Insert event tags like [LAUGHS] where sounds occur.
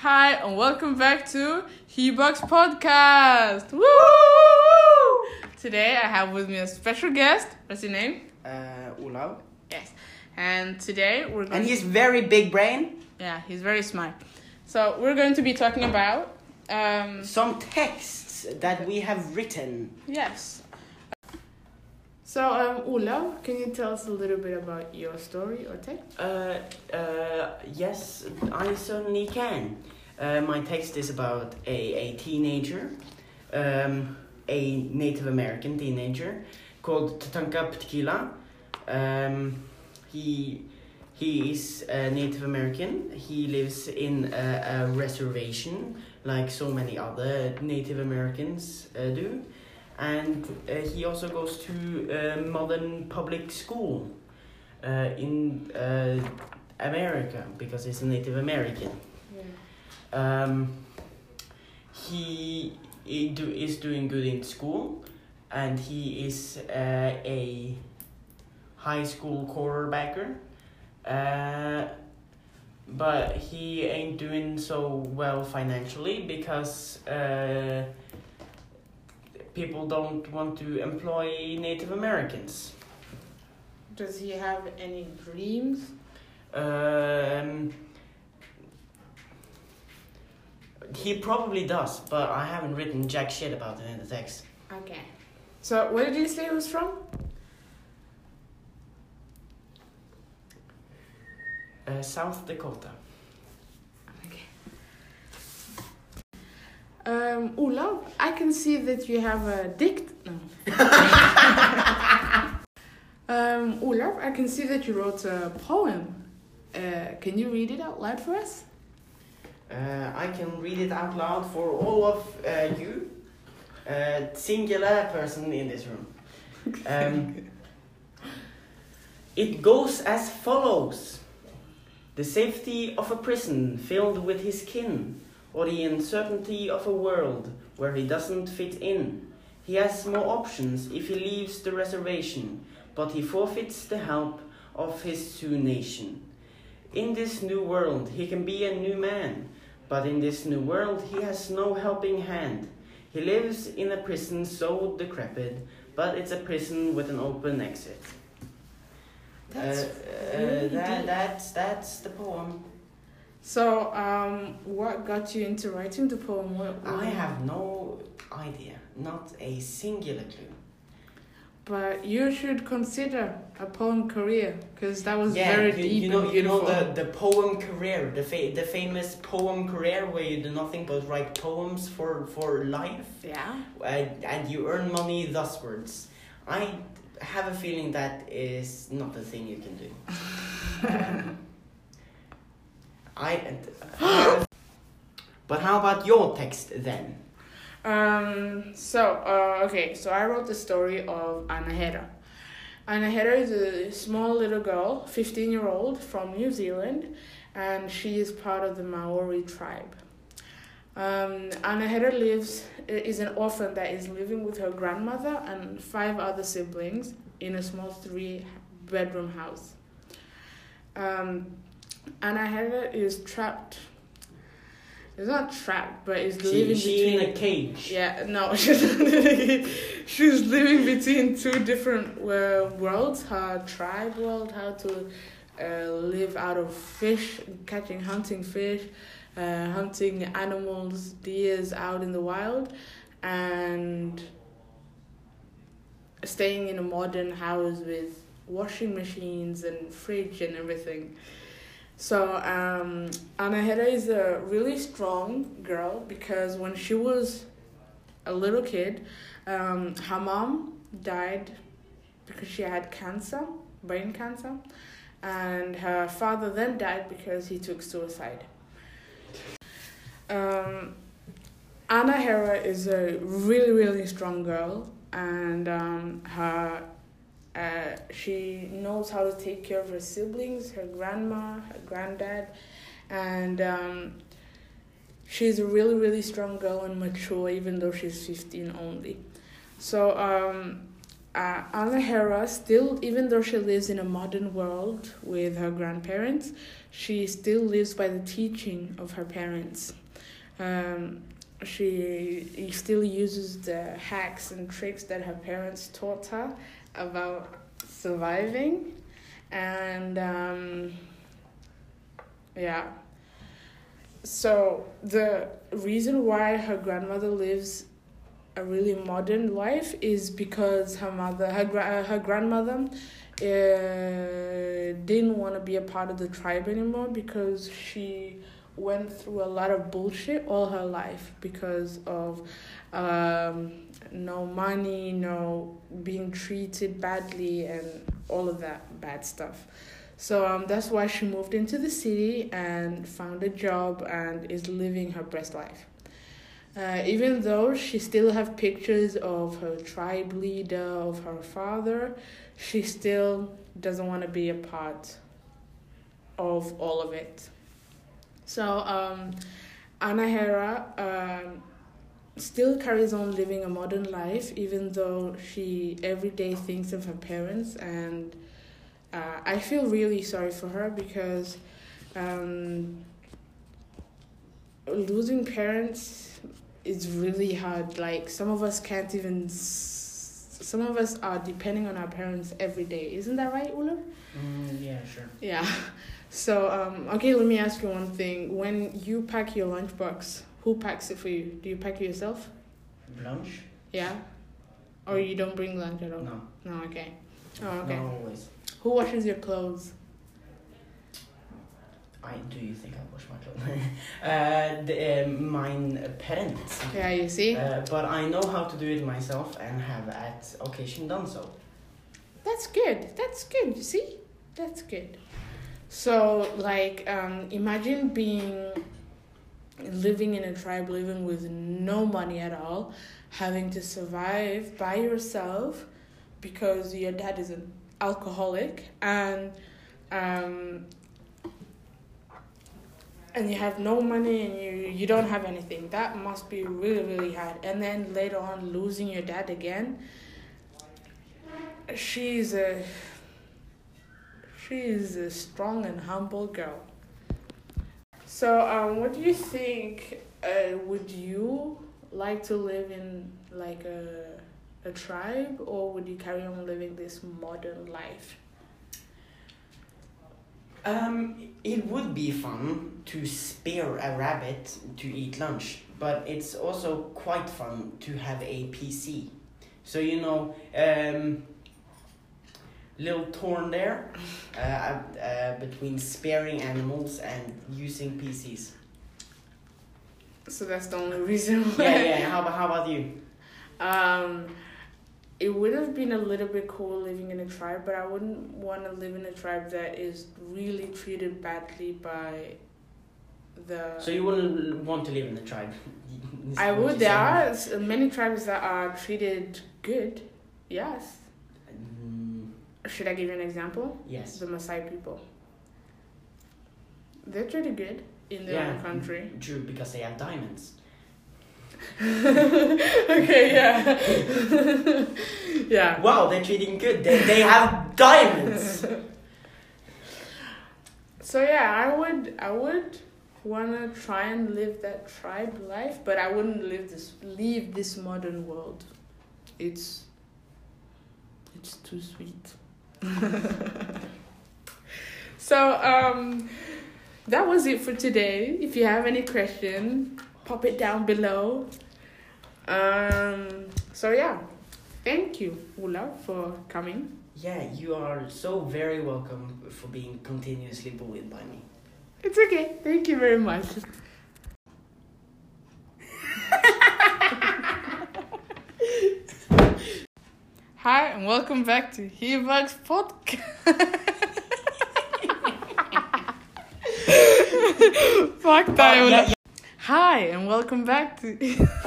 Hi, and welcome back to He-Box Podcast. Woo! Today I have with me a special guest. What's your name? uh, Olav. Yes. And today we're going And he's very big brain. Yeah, he's very smart. So we're going to be talking about um Some texts that we have written. yes. So um Olav, can you tell us a little bit about your story or text? Uh, uh, yes, I certainly can. Uh, my text is about a, a teenager, um, a Native American teenager called Tatanka Tequila. Um, he he is a Native American. He lives in a, a reservation, like so many other Native Americans uh, do, and uh, he also goes to a modern public school uh, in uh, America because he's a Native American. Yeah. Um, he, he do, is doing good in school, and he is uh, a high school quarterbacker. Uh, but he ain't doing so well financially because uh, people don't want to employ Native Americans. Does he have any dreams? Um, he probably does, but I haven't written jack shit about it in the text. Okay. So where did you say he was from? Uh, South Dakota. Um, Olav, I can see that you have a dict. No. [LAUGHS] um, Olav, I can see that you wrote a poem. Uh, can you read it out loud for us? Uh, I can read it out loud for all of uh, you, uh, singular person in this room. [LAUGHS] Um, it goes as follows The safety of a prison filled with his kin, or the uncertainty of a world where he doesn't fit in. He has more options if he leaves the reservation, but he forfeits the help of his Sioux nation. In this new world, he can be a new man, but in this new world, he has no helping hand. He lives in a prison so decrepit, but it's a prison with an open exit. That's uh, uh, really that, deep. that's that's the poem. So, um, what got you into writing the poem? What, I have no idea, not a singular clue. But you should consider a poem career because that was yeah, very you, deep you know, and you know the, the poem career, the fa- the famous poem career where you do nothing but write poems for for life, yeah. uh, and you earn money thuswards. I have a feeling that is not the thing you can do. [LAUGHS] I. [GASPS] but how about your text then? Um. So, uh, okay. So I wrote the story of Anahera. Anahera is a small little girl, fifteen year old from New Zealand, and she is part of the Maori tribe. Um, Anahera lives is an orphan that is living with her grandmother and five other siblings in a small three bedroom house. Um, Anahera it is trapped. It's not trapped, but it's She, living she between in a cage. yeah, no, [LAUGHS] she's living, she's living between two different uh, worlds. Her tribe world, how to uh, live out of fish, catching, hunting fish, uh, hunting animals, deers out in the wild, and staying in a modern house with washing machines and fridge and everything. So um, Anahera is a really strong girl because when she was a little kid, um, her mom died because she had cancer, brain cancer, and her father then died because he took suicide. Um, Anahera is a really really strong girl, and um, her uh, she knows how to take care of her siblings, her grandma, her granddad, and um, she's a really, really strong girl and mature, even though she's 15 only. So, um, uh, Anahera still, even though she lives in a modern world with her grandparents, she still lives by the teaching of her parents. Um, she still uses the hacks and tricks that her parents taught her about surviving, and um, yeah. So the reason why her grandmother lives a really modern life is because her mother, her gra- her grandmother, uh, didn't want to be a part of the tribe anymore because she went through a lot of bullshit all her life because of um, no money, no being treated badly, and all of that bad stuff. So um, that's why she moved into the city and found a job and is living her best life. Uh, even though she still have pictures of her tribe leader, of her father, she still doesn't want to be a part of all of it. So um, Anahera um, still carries on living a modern life, even though she every day thinks of her parents, and uh, I feel really sorry for her because um, losing parents is really hard. Like some of us can't even. Some of us are depending on our parents every day. Isn't that right, Ulla? Mm, yeah, sure. Yeah. So um, okay, let me ask you one thing. When you pack your lunchbox, who packs it for you? Do you pack it yourself? Lunch? Yeah. Or you don't bring lunch at all? No. No. Okay. Oh, okay. Not always. Who washes your clothes? I do you think I wash my clothes? [LAUGHS] uh, the, uh, mine parents. Yeah, you see. Uh, but I know how to do it myself and have at occasion done so. That's good. That's good. You see, that's good. So, like, um, imagine being living in a tribe, living with no money at all, having to survive by yourself because your dad is an alcoholic and um, and you have no money and you you don't have anything. That must be really really hard. And then later on, losing your dad again. She's a she is a strong and humble girl. So, um, what do you think? Uh, would you like to live in like a a tribe, or would you carry on living this modern life? Um, it would be fun to spear a rabbit to eat lunch, but it's also quite fun to have a PC. So you know, um, little torn there uh, uh, between sparing animals and using PCs. So that's the only [LAUGHS] reason why. Yeah, yeah. How about how about you? Um, it would have been a little bit cool living in a tribe, but I wouldn't want to live in a tribe that is really treated badly by the. So you wouldn't want to live in the tribe? [LAUGHS] I would. There saying? are many tribes that are treated good. Yes. Should I give you an example? yes. The Maasai people. They're treated good in their Yeah. own country. True, because they have diamonds. [LAUGHS] okay, yeah. [LAUGHS] yeah. Wow, they're treating good. They, they have diamonds. [LAUGHS] So yeah, I would I would wanna try and live that tribe life, but I wouldn't live this leave this modern world. It's it's too sweet. [LAUGHS] so um that was it for today. If you have any question, pop it down below. Um so yeah. Thank you, Ulla, for coming. Yeah, you are so very welcome for being continuously bullied by me. It's okay. Thank you very much. Hi, and welcome back to Hebugs Podcast. [LAUGHS] Fuck uh, that. Oh, Hi, and welcome back to. [LAUGHS]